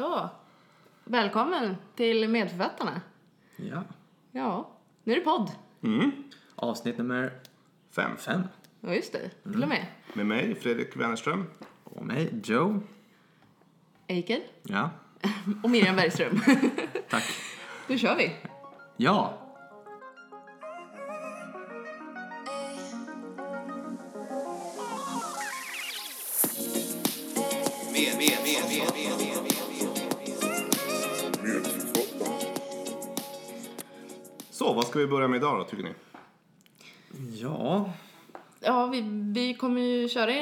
Så, välkommen till medförfattarna. Ja. Ja, nu är det podd. Mm. Avsnitt nummer Fem. fem. Ja, just det. Till och med. Med mig, Fredrik Wennerström. Och mig, Joe. Eikel Ja. och Miriam Bergström. Tack. Då kör vi. Ja. Ska vi börja med idag då, tycker ni? Ja. Ja, vi, vi kommer ju köra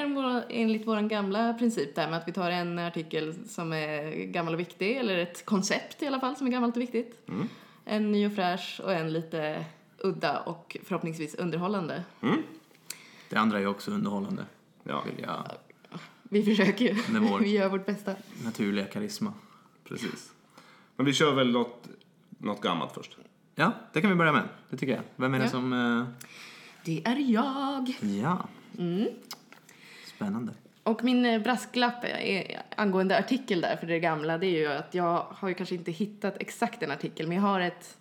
enligt vår gamla princip där med att vi tar en artikel som är gammal och viktig, eller ett koncept i alla fall som är gammalt och viktigt. En ny och fräsch och en lite udda och förhoppningsvis underhållande. Det andra är ju också underhållande. Ja, Vill jag. Vi försöker ju. Vi gör vårt bästa. Naturliga karisma. precis. Men vi kör väl något, något gammalt först. Ja, det kan vi börja med. Det tycker jag. Vem är det Ja. som... eh, Det är jag. Ja. Spännande. Och min eh, brasklapp är, angående artikel där, för det gamla, det är ju att jag har ju kanske inte hittat exakt en artikel, men jag har ett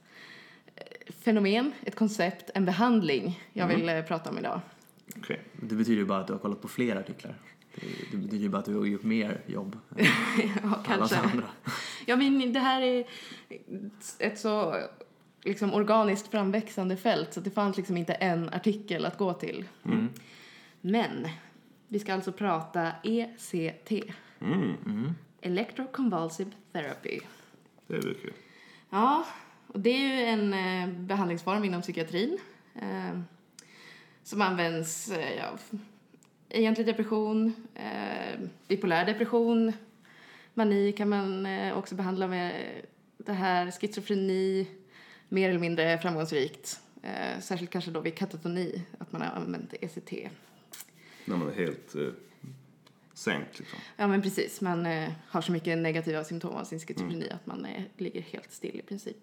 eh, fenomen, ett koncept, en behandling jag vill eh, prata om idag. Okej. Det betyder ju bara att du har kollat på fler artiklar. Det, betyder ju bara att du har gjort mer jobb än Ja, alla kanske. andra. Ja, men det här är ett så liksom organiskt framväxande fält så det fanns liksom inte en artikel att gå till. Men vi ska alltså prata ECT. Mm. Electroconvulsive therapy. Det är väl kul. Ja, och det är ju en eh, behandlingsform inom psykiatrin eh, som används eh, ja, egentlig depression, eh, bipolär depression, mani kan man eh, också behandla med det här, schizofreni, mer eller mindre framgångsrikt. Eh, särskilt kanske då vid katatoni, att man har använt ECT. När man är helt eh, sänkt liksom. Ja men precis, man eh, har så mycket negativa symptom av sin schizofreni att man eh, ligger helt still i princip.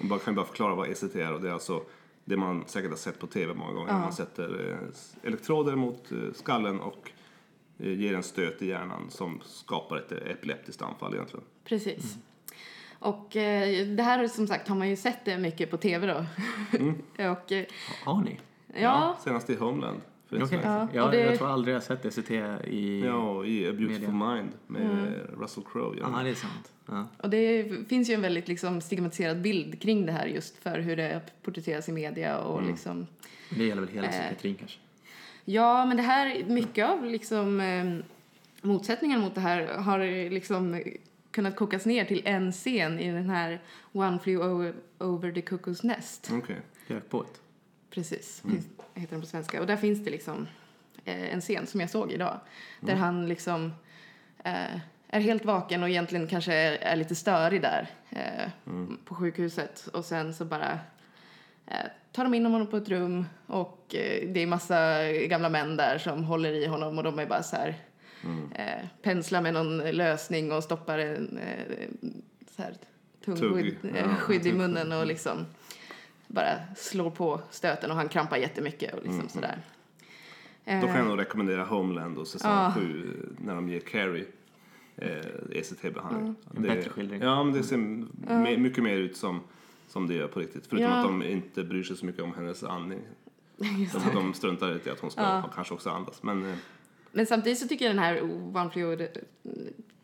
Man bara- kan bara förklara vad ECT är. Och det är alltså det man säkert har sett på tv många gånger. Ja. Man sätter eh, elektroder mot eh, skallen och eh, ger en stöt i hjärnan som skapar ett epileptiskt anfall egentligen. Precis. Och eh, det här som sagt har man ju sett det mycket på tv då. och eh, Har ni? ja, Senast i Homeland. Sväng. Ja, Ja, och det- Jag tror aldrig jag har sett ECT i... Ja, och i A Beautiful Media. Mind med Russell Crowe. Ja, Ja. det är sant. Ja. och det finns ju en väldigt liksom, stigmatiserad bild kring det här just för hur det porträtteras i media och liksom Men Det gäller väl hela Eh. psykiatrin kanske? Ja, men det här, mycket av liksom eh, motsättningen mot det här har liksom kunnat kokas ner till en scen i den här One Flew over, over the Cuckoo's Nest. Okej. Gökboet? Precis, finns, heter den på svenska. Och där finns det liksom eh, en scen som jag såg idag. Där han liksom eh, är helt vaken och egentligen kanske är, är lite störig där eh, på sjukhuset. Och sen så bara eh, tar de in honom på ett rum och eh, det är massa gamla män där som håller i honom och de är bara så här eh, penslar med någon lösning och stoppar en eh, så här tungskydd eh, ja, skydd i tugg. munnen och liksom bara slår på stöten och han krampar jättemycket och liksom sådär. Då kan jag nog rekommendera Homeland och säsong Ja. 7 när de ger Carrie eh, ECT-behandling. En Det- bättre skildring. Ja, men det ser me- mycket mer ut som, som det gör på riktigt. Förutom Ja. att de inte bryr sig så mycket om hennes andning. De, de struntar lite i att hon ska Ja. kanske också andas. Men eh, Men samtidigt så tycker jag den här One Flew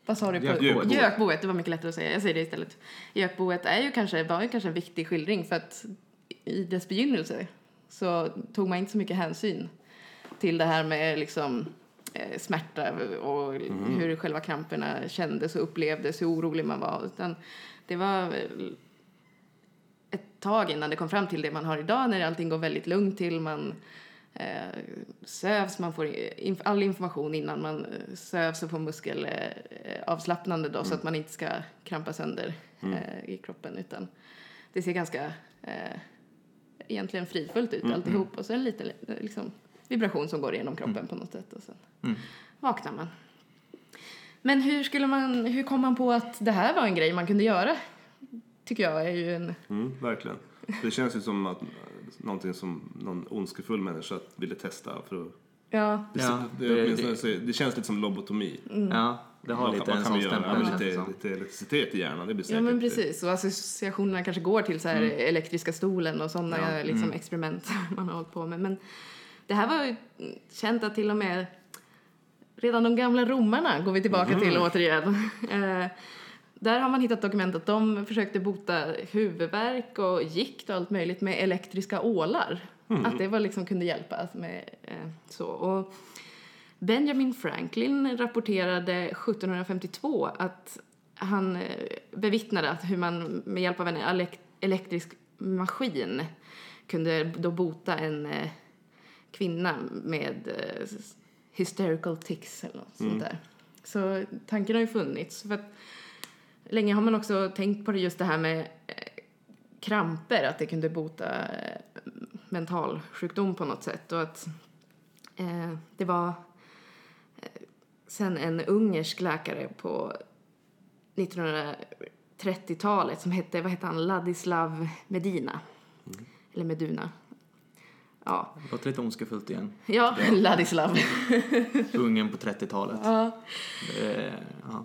vad sa du? På? Gökboet. Gökboet, det var mycket lättare att säga. Jag säger det istället. Gökboet är ju kanske, var ju kanske en viktig skildring för att i dess begynnelse så tog man inte så mycket hänsyn till det här med liksom eh, smärta och hur själva kramperna kändes och upplevdes, hur orolig man var. Utan det var ett tag innan det kom fram till det man har idag när allting går väldigt lugnt till. Man eh, sövs, man får inf- all information innan man eh, sövs och får muskelavslappnande då så att man inte ska krampa sönder eh, i kroppen utan det ser ganska eh, egentligen fridfullt ut alltihop och så en liten eh, liksom, vibration som går igenom kroppen på något sätt och sen vaknar man. Men hur skulle man, hur kom man på att det här var en grej man kunde göra? Tycker jag är ju en, mm, verkligen. Det känns ju som att någonting som någon ondskefull människa ville testa för att ja, det, Ja, det, det- det, det känns lite som lobotomi. Mm. Ja, det har Vad lite kan- en sån stämpel. Ja, lite, lite elektricitet i hjärnan, det blir säkert... Ja men precis, och associationerna kanske går till så här elektriska stolen och sådana Ja, liksom mm. experiment man har hållit på med. Men det här var ju känt att till och med redan de gamla romarna går vi tillbaka till återigen. Där har man hittat dokument att de försökte bota huvudvärk och gikt och allt möjligt med elektriska ålar. Att det var liksom kunde hjälpa med eh, så. Och Benjamin Franklin rapporterade 1752 att han eh, bevittnade att hur man med hjälp av en elek- elektrisk maskin kunde då bota en eh, kvinna med eh, hysterical tics eller något sånt där. Så tanken har ju funnits. För att länge har man också tänkt på det just det här med eh, kramper, att det kunde bota eh, mentalsjukdom på något sätt. Och att eh, det var eh, sen en ungersk läkare på 1930-talet som hette, vad hette han, Ladislav Medina. Eller Meduna. Ja, Det låter lite ondskefullt igen. ja Ladislav. Ungen på 30-talet. ja. Eh, ja.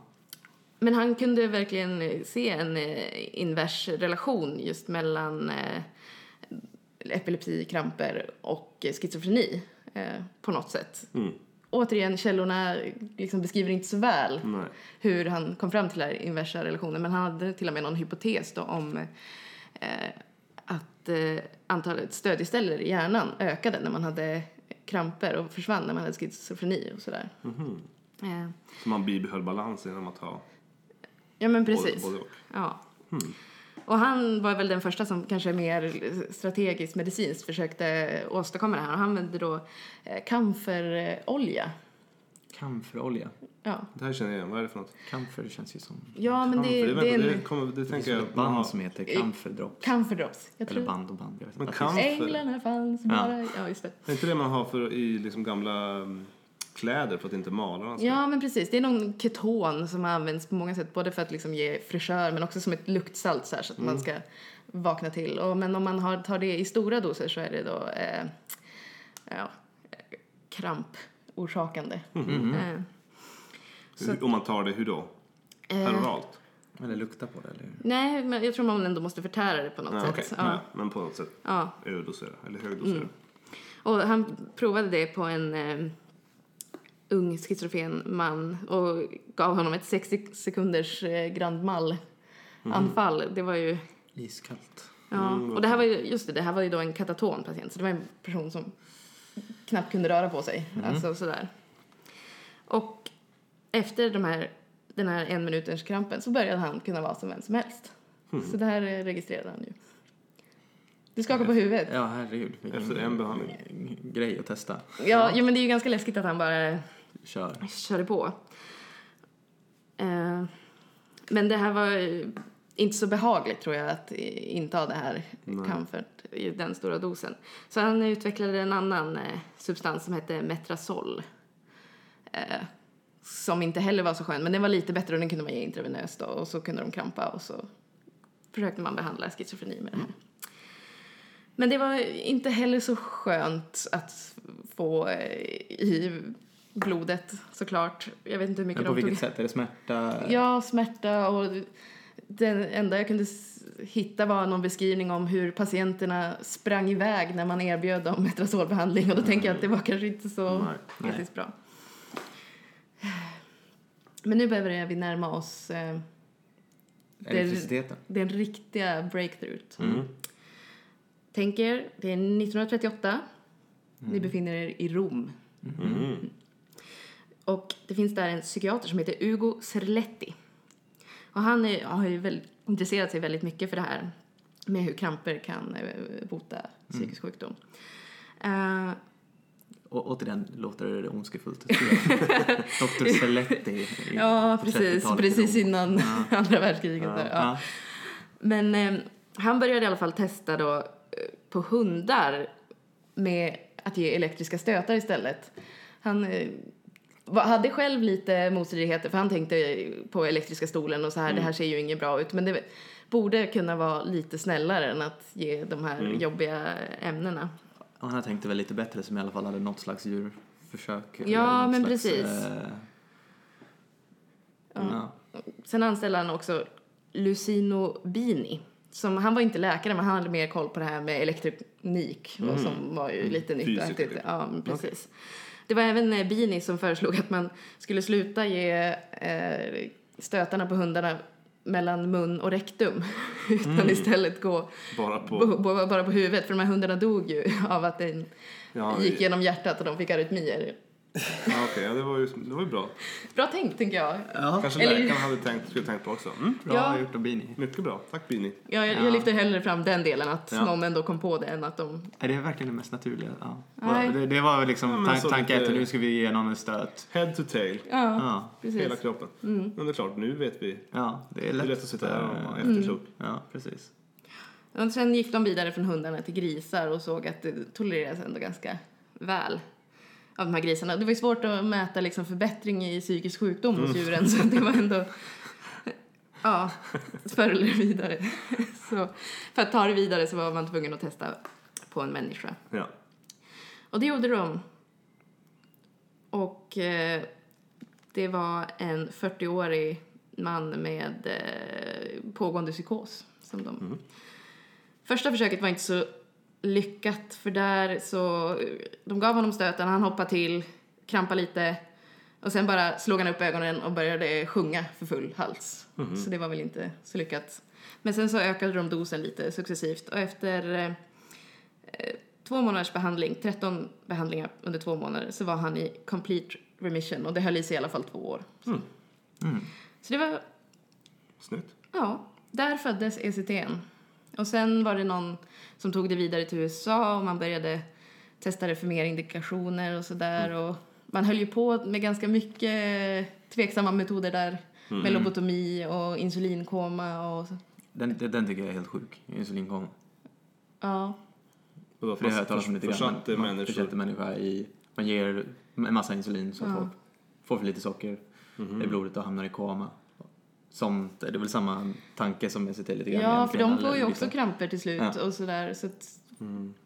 Men han kunde verkligen se en eh, invers relation just mellan eh, epilepsi, kramper och eh, schizofreni eh, på något sätt. Mm. Återigen, källorna liksom beskriver inte så väl Nej. hur han kom fram till den inversa relationen. Men han hade till och med någon hypotes om eh, att eh, antalet stödjeställer i hjärnan ökade när man hade kramper och försvann när man hade schizofreni och sådär. Eh, Så man bibehöll balansen genom att ha ja men både, precis. både och. Ja. Och han var väl den första som kanske mer strategiskt medicinskt försökte åstadkomma det här. Och han använde då eh, kamferolja. Kamferolja. Ja. Det här känner jag igen, vad är det för något? Kamfer känns ju som... ja, men det, Kamfer, det en det, kommer, det Det tänker jag... ett band som heter Kamferdrops. kamferdrops. Jag Eller tror band och band, jag vet Men inte. kamfer- Änglarna fanns Ja. bara... Ja, just det. Är inte det man har för, i liksom gamla mm, kläder för att inte malarna ska... Ja, men precis. Det är någon keton som används på många sätt. Både för att liksom ge fräschör men också som ett luktsalt så, här, så att man ska vakna till. Och, men om man har, tar det i stora doser så är det då eh, ja, eh, kramporsakande. Eh, Hur- Om man tar det, hur då? Peroralt? Eller lukta på det eller? nej, men jag tror man ändå måste förtära det på något Nej, sätt. okej. Ja. Nej, men på något sätt Ja. överdosera, eller högdosera. Och han provade det på en eh, ung schizofren man och gav honom ett 60 sekunders eh, Grand Mal-anfall. Det var ju... Iskallt. Ja. Och det här var ju, just det, det här var ju då en kataton patient, så det var en person som knappt kunde röra på sig. Alltså sådär. Och efter de här, den här en minuters krampen så började han kunna vara som vem som helst. Så det här eh, registrerade han ju. Du skakar på huvudet. Ja, herregud. vilken Efter en behandling. Grej att testa. Ja, jo, men det är ju ganska läskigt att han bara Kör. körde på. Eh, men det här var inte så behagligt tror jag att inta det här comfort i den stora dosen. Så han utvecklade en annan eh, substans som hette Metrazol. Eh, som inte heller var så skön, men den var lite bättre och den kunde man ge intravenöst då, och så kunde de krampa och så försökte man behandla schizofreni med det här. Men det var inte heller så skönt att få eh, i blodet såklart. Jag vet inte hur mycket Men på de tog. vilket sätt? Är det smärta? Ja, smärta och det enda jag kunde hitta var någon beskrivning om hur patienterna sprang iväg när man erbjöd dem metrazolbehandling och då tänker jag att det var kanske inte så etiskt bra. Men nu börjar vi närma oss eh, Elektriciteten? den riktiga breakthrough. Mm. Tänk er, det är 1938. Ni befinner er i Rom. Mm. Och det finns där en psykiater som heter Ugo Serletti. Och han är, har ju väldigt, intresserat sig väldigt mycket för det här med hur kramper kan eh, bota psykisk sjukdom. Eh, Och återigen låter det ondskefullt. Dr. Seletti. i- ja, precis. 30-talet i Precis innan andra världskriget. Ja. Ja. Ja. Men eh, han började i alla fall testa då på hundar med att ge elektriska stötar istället. Han eh, hade själv lite motstridigheter för han tänkte på elektriska stolen och så här, det här ser ju inget bra ut. Men det borde kunna vara lite snällare än att ge de här jobbiga ämnena. Och han tänkte väl lite bättre som i alla fall hade något slags djurförsök. Ja, men slags, precis. eh, Ja. Sen anställde han också Lucino Bini. Som, han var inte läkare, men han hade mer koll på det här med elektronik. Och som var ju lite nytt. typ. Ja, precis. Det var även eh, Bini som föreslog att man skulle sluta ge eh, stötarna på hundarna mellan mun och rektum. Utan istället gå Bara på, bara på huvudet. För de här hundarna dog ju av att den Ja, gick genom hjärtat och de fick arytmier. Ja, okej, ja, det var ju det var ju bra. Bra tänkt, tänker jag. Ja, Kanske Eller- läkaren hade tänkt, skulle tänkt på också. Mm. bra Ja. gjort av Bini. Mycket bra. Tack Bini. Ja, jag, Ja. jag lyfter hellre fram den delen, att Ja. någon ändå kom på det, än att de... Är det verkligen det mest naturliga? Ja. Nej. Det, det var liksom Ja, men tan- så tanken att nu ska vi ge någon en stöt. Head to tail. Ja, Ja, precis. Hela kroppen. Men det är klart, nu vet vi. ja det är Det är lätt. lätt att sitta här och vara eh, efterklok. Ja, precis. Och sen gick de vidare från hundarna till grisar och såg att det tolereras ändå ganska väl av de här grisarna. Det var ju svårt att mäta liksom förbättring i psykisk sjukdom hos djuren så det var ändå ja, förr eller vidare. Så för att ta det vidare så var man tvungen att testa på en människa. Ja. Och det gjorde de. Och eh, det var en 40-årig man med eh, pågående psykos. Som de. Första försöket var inte så lyckat för där så de gav honom stöten, han hoppade till, krampade lite och sen bara slog han upp ögonen och började sjunga för full hals. Så det var väl inte så lyckat. Men sen så ökade de dosen lite successivt och efter eh, två månaders behandling, 13 behandlingar under två månader, så var han i complete remission och det höll i sig i alla fall två år. Så det var Snyggt. Ja, där föddes ECTN. Och sen var det någon som tog det vidare till USA och man började testa det för mer indikationer och sådär. Och man höll ju på med ganska mycket tveksamma metoder där. Med lobotomi och insulinkoma och så. Den, den, den tycker jag är helt sjuk. Insulinkoma. Ja, Och då För det har jag talat om lite grann. försatte Man, man människor. försätter människa i... Man ger en massa insulin så att Ja. folk får för lite socker i blodet och hamnar i koma. Som, det är väl samma tanke som ECT lite grann ja för de får ju vissa- också kramper till slut Ja. och sådär. Så att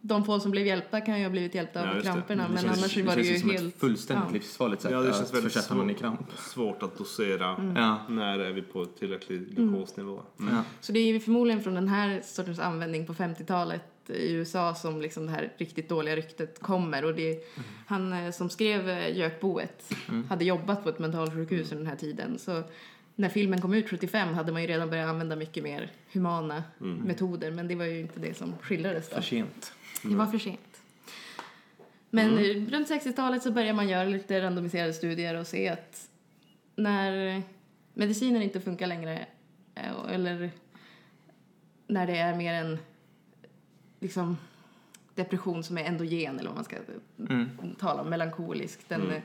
de få som blev hjälpta kan ju ha blivit hjälpta Ja, av kramperna. Men känns, annars det var det ju som helt... ett fullständigt ja. livsfarligt sätt Ja, det känns att försätta någon i kramp. svårt att dosera. Ja. När är vi på tillräcklig glukosnivå? Mm. Ja. Så det är ju förmodligen från den här sortens användning på 50-talet i USA som liksom det här riktigt dåliga ryktet kommer. Och det, Han eh, som skrev eh, Gökboet hade jobbat på ett mentalsjukhus under den här tiden. Så när filmen kom ut 75 hade man ju redan börjat använda mycket mer humana metoder. Men det var ju inte det som skildrades då. För sent. Det var för sent. Men eh, runt 60-talet så började man göra lite randomiserade studier och se att när medicinen inte funkar längre eh, eller när det är mer en liksom depression som är endogen eller vad man ska Mm. tala om, melankolisk. Den, eh,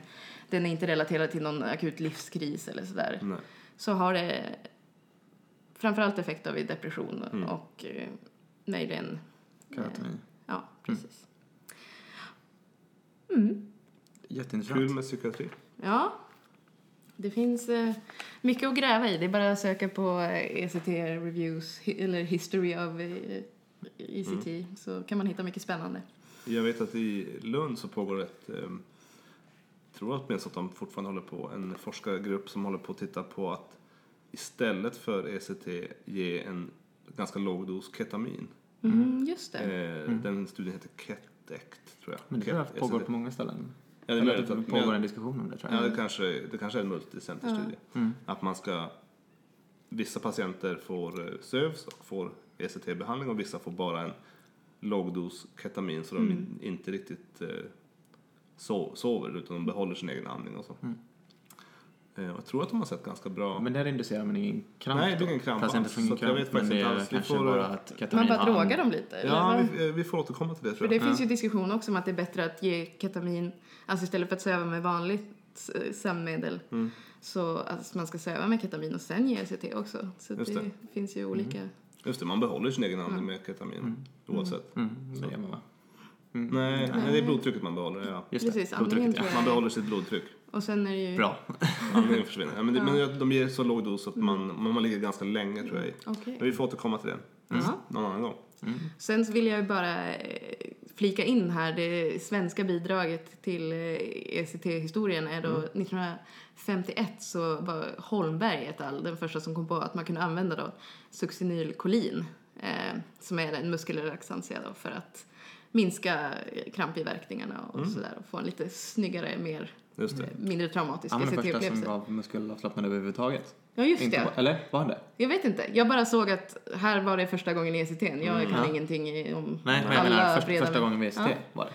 den är inte relaterad till någon akut livskris eller sådär. Nej. Så har det framförallt effekt av depression och eh, möjligen Katamin. Ja, precis. Jätteintressant. Kul med psykiatri. Ja, det finns eh, mycket att gräva i. Det är bara att söka på eh, ECT Reviews hi- eller History of eh, ECT så kan man hitta mycket spännande. Jag vet att i Lund så pågår ett, eh, tror att minst att de fortfarande håller på, en forskargrupp som håller på att titta på att istället för ECT ge en ganska låg dos ketamin. Mm, just det. Eh, Den studien heter KET-ECT tror jag. Men det KET, pågår ECT. på många ställen. Ja, det är möjligt att det pågår en diskussion om det tror Ja, jag. det kanske, det kanske är en multicenterstudie. Att man ska, vissa patienter får eh, SÖVS och får ECT-behandling och vissa får bara en lågdos ketamin så de in, inte riktigt eh, so, sover utan de behåller sin egen andning och så. Eh, och jag tror att de har sett ganska bra. Men där inducerar man ingen kramp Nej, det är ingen kramp alls, ingen så att jag kramp, vet faktiskt det inte alls. Vi får, bara eh, att Man bara drogar dem lite? eller ja, vi, eh, vi får återkomma till det För tror det jag. finns ju diskussion också om att det är bättre att ge ketamin, alltså istället för att söva med vanligt eh, sömnmedel, så att man ska söva med ketamin och sen ge ECT också. Så det, det. finns ju olika. Just det, man behåller sin egen andning med ketamin oavsett. Mm, det gör man va? Nej, nej, det är blodtrycket man behåller. Ja. Just Precis, det, blodtrycket ja. Man behåller sitt blodtryck. Och sen är det ju... Bra. Andningen försvinner. Ja, men, det, men de ger så låg dos att man, man, man ligger ganska länge tror jag. i. Okej. Men vi får återkomma till det Ja. någon annan gång. Sen så vill jag ju bara eh, flika in här, det svenska bidraget till eh, ECT-historien är då 1951 så var Holmberg ett all den första som kom på att man kunde använda då succinylkolin eh, som är en muskelrelaxantia då för att minska krampbiverkningarna och sådär och få en lite snyggare, mer, Just det. eh, mindre traumatisk Han var den första som ECT-upplevelse. gav muskelavslappnad överhuvudtaget. Ja, just Inte det. på, eller var det? Jag vet inte. Jag bara såg att här var det första gången i ECT. Jag kan ingenting i- om Mm. Nej, men jag alla menar först, breda- första gången vid ECT Ja. var det.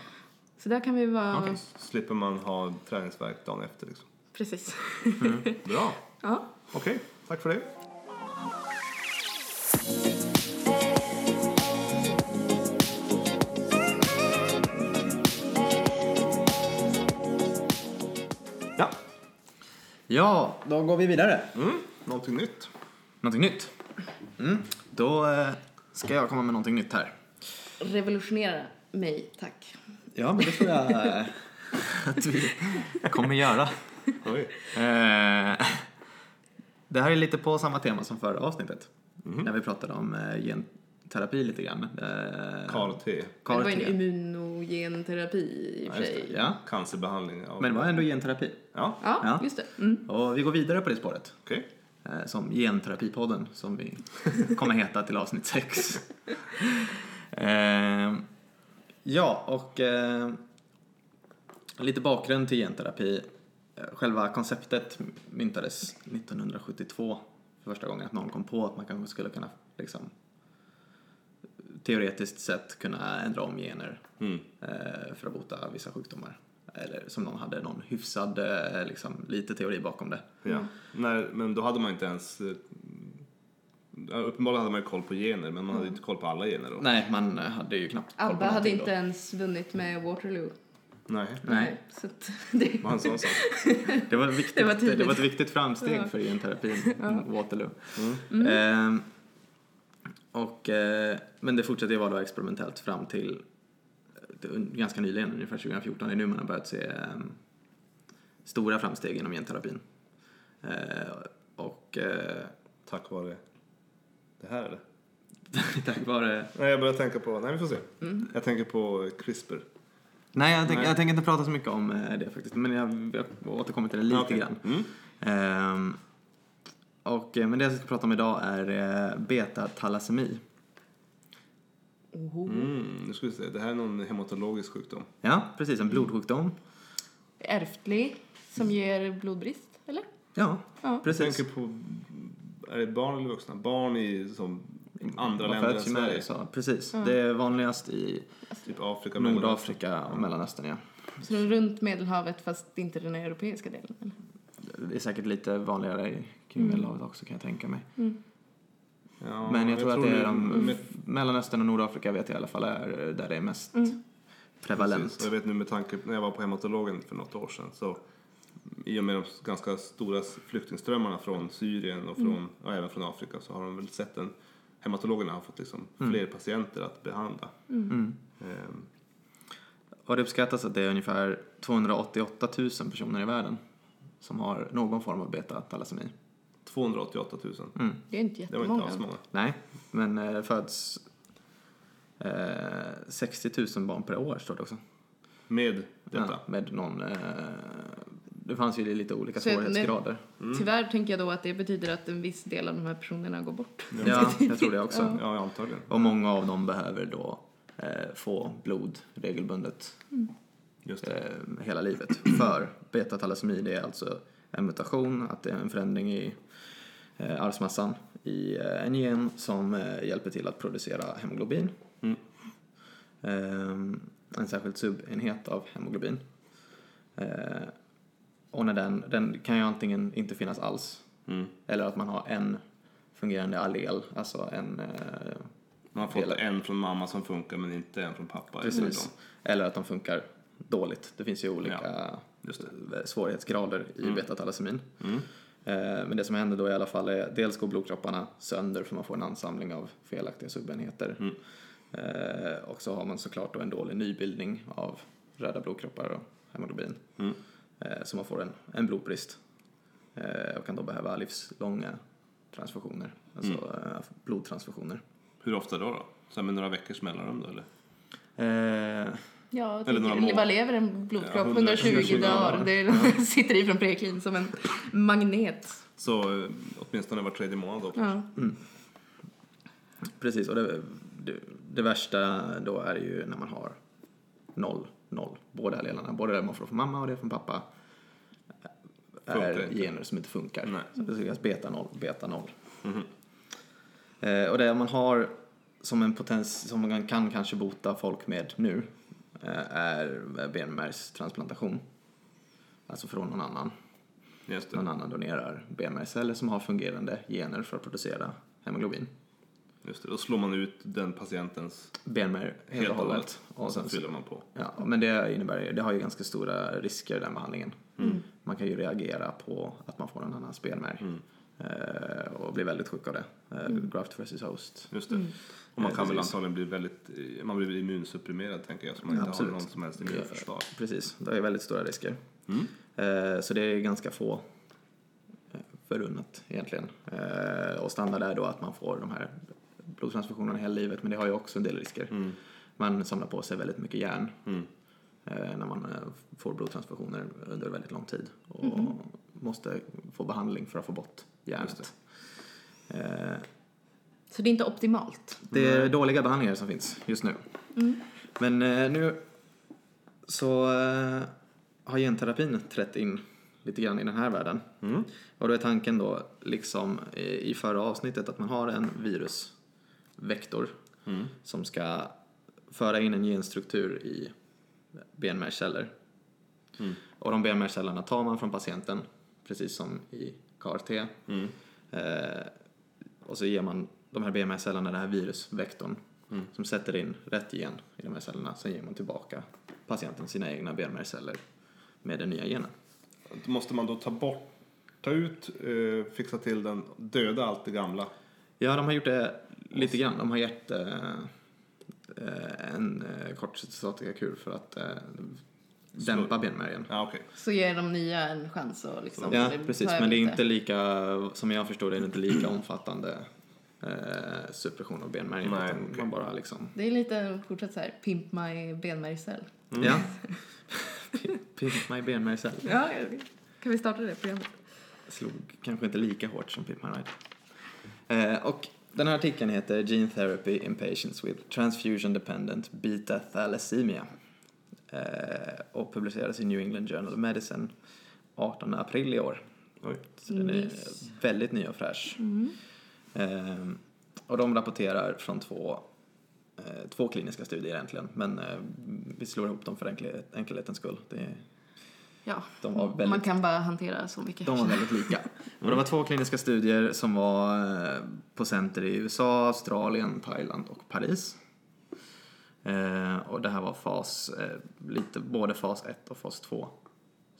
Så där kan vi vara... Så slipper man ha träningsvärk dagen efter liksom. Precis. Bra. ja. Okej, tack för det. Ja, då går vi vidare. mm, någonting nytt. Någonting nytt. Mm. Då eh, ska jag komma med någonting nytt här. Revolutionera mig, tack. Ja, men det tror jag eh, att vi kommer göra. Oj. Eh, det här är lite på samma tema som förra avsnittet. När vi pratade om genterapi lite grann. Eh, Karl T. Men det var en CAR-T. immunogen terapi i och för sig. Ja, Cancerbehandling. Av... men det var ändå genterapi. Ja, Ja, Ja. just det. Mm. Och vi går vidare på det spåret. okej. Eh, som Genterapipodden som vi kommer heta till avsnitt 6. eh, ja, och eh, lite bakgrund till genterapi. Själva konceptet myntades 1972 för första gången att någon kom på att man kanske skulle kunna liksom, teoretiskt sett kunna ändra om gener Mm. eh, för att bota vissa sjukdomar. Eller som någon hade någon hyfsad, eh, liksom, lite teori bakom det. Ja. När, men då hade man inte ens... eh, ja, Uppenbarligen hade man ju koll på gener, men man hade inte koll på alla gener då. Nej, man hade ju knappt koll på ABBA hade någonting inte då. ens vunnit med Waterloo. Nej, Nej, Så att det... var en sån sak. det var, viktigt, Det var det, var ett viktigt framsteg Ja. för genterapin, Waterloo. Mm. Ehm, och, eh, men det fortsatte ju vara då experimentellt fram till eh, ganska nyligen, ungefär 2014. Det är nu man har börjat se ehm, stora framsteg inom genterapin. Eh, och Tack vare det här eller? tack vare... Nej, jag börjar tänka på... Nej, vi får se. Jag tänker på CRISPR. Nej, jag, tänk, Nej. jag tänker inte prata så mycket om det faktiskt, men jag, jag återkommer till det lite Okej. grann. Mm. Ehm, och, eh, men det jag ska prata om idag är eh, beta-talassemi. Mm, nu ska vi se. Det här är någon hematologisk sjukdom. Ja, precis. En blodsjukdom. Ärftlig, som ger blodbrist, eller? Ja, Ja. Jag precis. tänker på... Är det barn eller vuxna? Barn i som andra Man länder än Sverige. det, så, precis. Det är vanligast i Typ Afrika, Nordafrika och Mellanöstern. Ja. Så den runt Medelhavet fast inte den europeiska delen, eller? Det är säkert lite vanligare i kring Medelhavet också kan jag tänka mig. Ja, Men jag, tror att det är de, Mellanöstern och Nordafrika vet jag i alla fall är där det är mest prevalent. Precis. Jag vet nu med tanke när jag var på hematologen för något år sedan så i och med de ganska stora flyktingströmmarna från Syrien och, från, och även från Afrika så har de väl sett en hematologerna har fått liksom fler patienter att behandla. Ehm, Och det uppskattas att det är ungefär 288 000 personer i världen som har någon form av beta-talassemi. 288 000. Det är inte Det var inte jättemånga. alls många. Nej, men eh, föds eh, 60 000 barn per år står det också. Med detta. Ja, med någon... Eh, det fanns ju lite olika Så svårighetsgrader. Tyvärr tänker jag då att det betyder att en viss del av de här personerna går bort. Ja, jag tror det också. Ja. Ja, antagligen. Och många av dem behöver då eh, få blod regelbundet Just det. eh, hela livet. För beta-talassemi det är alltså en mutation, att det är en förändring i arvsmassan i eh, en gen som eh, hjälper till att producera hemoglobin. Mm. Ehm, en särskild subenhet av hemoglobin. Eh, och när den, den kan ju antingen inte finnas alls Mm. eller att man har en fungerande allel, alltså en eh, Man har fått Hela- en från mamma som funkar men inte en från pappa. eller Precis. Eller att de funkar dåligt. Det finns ju olika just svårighetsgrader i Mm. beta-talassemin. Mm. Eh, Men det som händer då i alla fall är dels går blodkropparna sönder för man får en ansamling av felaktiga subenheter. Mm. Eh, Och så har man såklart då en dålig nybildning av röda blodkroppar och hemoglobin. Mm. Eh, Så man får en, en blodbrist och kan då behöva livslånga transfusioner, alltså Mm. blodtransfusioner. Hur ofta då? då? Så med några veckors mellanrum då eller? Eh, Ja, Eller några mål. vad lever en blodkropp? Ja, 120 120 dagar. Det sitter i från preklin som en magnet. Så eh, åtminstone var tredje månad då. Ja. precis, och det, det, det värsta då är ju när man har noll, noll. Båda allelarna, både det man får från mamma och det från pappa Funkar är inte. gener som inte funkar. Nej. Så det kallas beta noll, beta noll. Eh, och det man har som en potens som man kan kanske bota folk med nu är benmärgstransplantation. Alltså från någon annan. Just det. Någon annan donerar benmärgsceller som har fungerande gener för att producera hemoglobin. Just det. Då slår man ut den patientens benmärg helt och hållet. Och sen fyller man på. Ja, men det innebär det har ju ganska stora risker den behandlingen. Mm. Man kan ju reagera på att man får en annans benmärg Mm. Eh, och bli väldigt sjuk av det. Eh, Graft versus host. Just det. Och man Eh, kan väl precis. antagligen bli väldigt, eh, man blir immunsupprimerad tänker jag, så man inte Absolut. har någon som helst immunförsvar. Ja, Precis, det är väldigt stora risker. Mm. Eh, så det är ganska få eh, förunnat egentligen. Eh, och standard är då att man får de här blodtransfusionerna hela livet, men det har ju också en del risker. Mm. Man samlar på sig väldigt mycket järn Mm. eh, när man eh, får blodtransfusioner under väldigt lång tid och måste få behandling för att få bort järnet. Eh, Så det är inte optimalt. det är dåliga behandlingar som finns just nu. Men eh, nu så eh, har genterapin trätt in lite grann i den här världen. Mm. Och då är tanken då, liksom i i förra avsnittet, att man har en virusvektor Mm. som ska föra in en genstruktur i benmärgsceller. Mm. Och de benmärgscellerna tar man från patienten, precis som i CAR-T. Mm. Eh, och så ger man de här benmärgscellerna den här virusvektorn Mm. som sätter in rätt gen i de här cellerna. Sen ger man tillbaka patienten sina egna benmärgsceller med den nya genen. Måste man då ta bort, ta ut, eh, fixa till den, döda allt det gamla? Ja, de har gjort det lite grann. De har gett eh, eh, en eh, kort cytostatikakur för att eh, dämpa benmärgen. Ja, okej. Så ger de nya en chans att liksom... Ja, precis. Men det är inte lika, som jag förstår det, är det inte lika omfattande eh, suppression av benmärgen. Nej, utan okej. Man bara liksom, Det är lite fortsatt så här, pimp my benmärgscell. ja. Pimp my benmärgscell. Ja, kan vi starta det programmet? Slog kanske inte lika hårt som Pimp my ride. Eh, och den här artikeln heter Gene Therapy in Patients with Transfusion Dependent Beta Thalassemia. Eh, och publicerades i New England Journal of Medicine 18 april i år. Oj. Så den är Nice. väldigt ny och fräsch. Eh, och de rapporterar från två, eh, två kliniska studier egentligen, men eh, vi slår ihop dem för enkelhet, enkelhetens skull. Det, Ja, de var väldigt man kan bara hantera så mycket. de var väldigt lika. Och det var två kliniska studier som var eh, på center i USA, Australien, Thailand och Paris. Eh, och det här var fas, eh, lite, både fas 1 och fas 2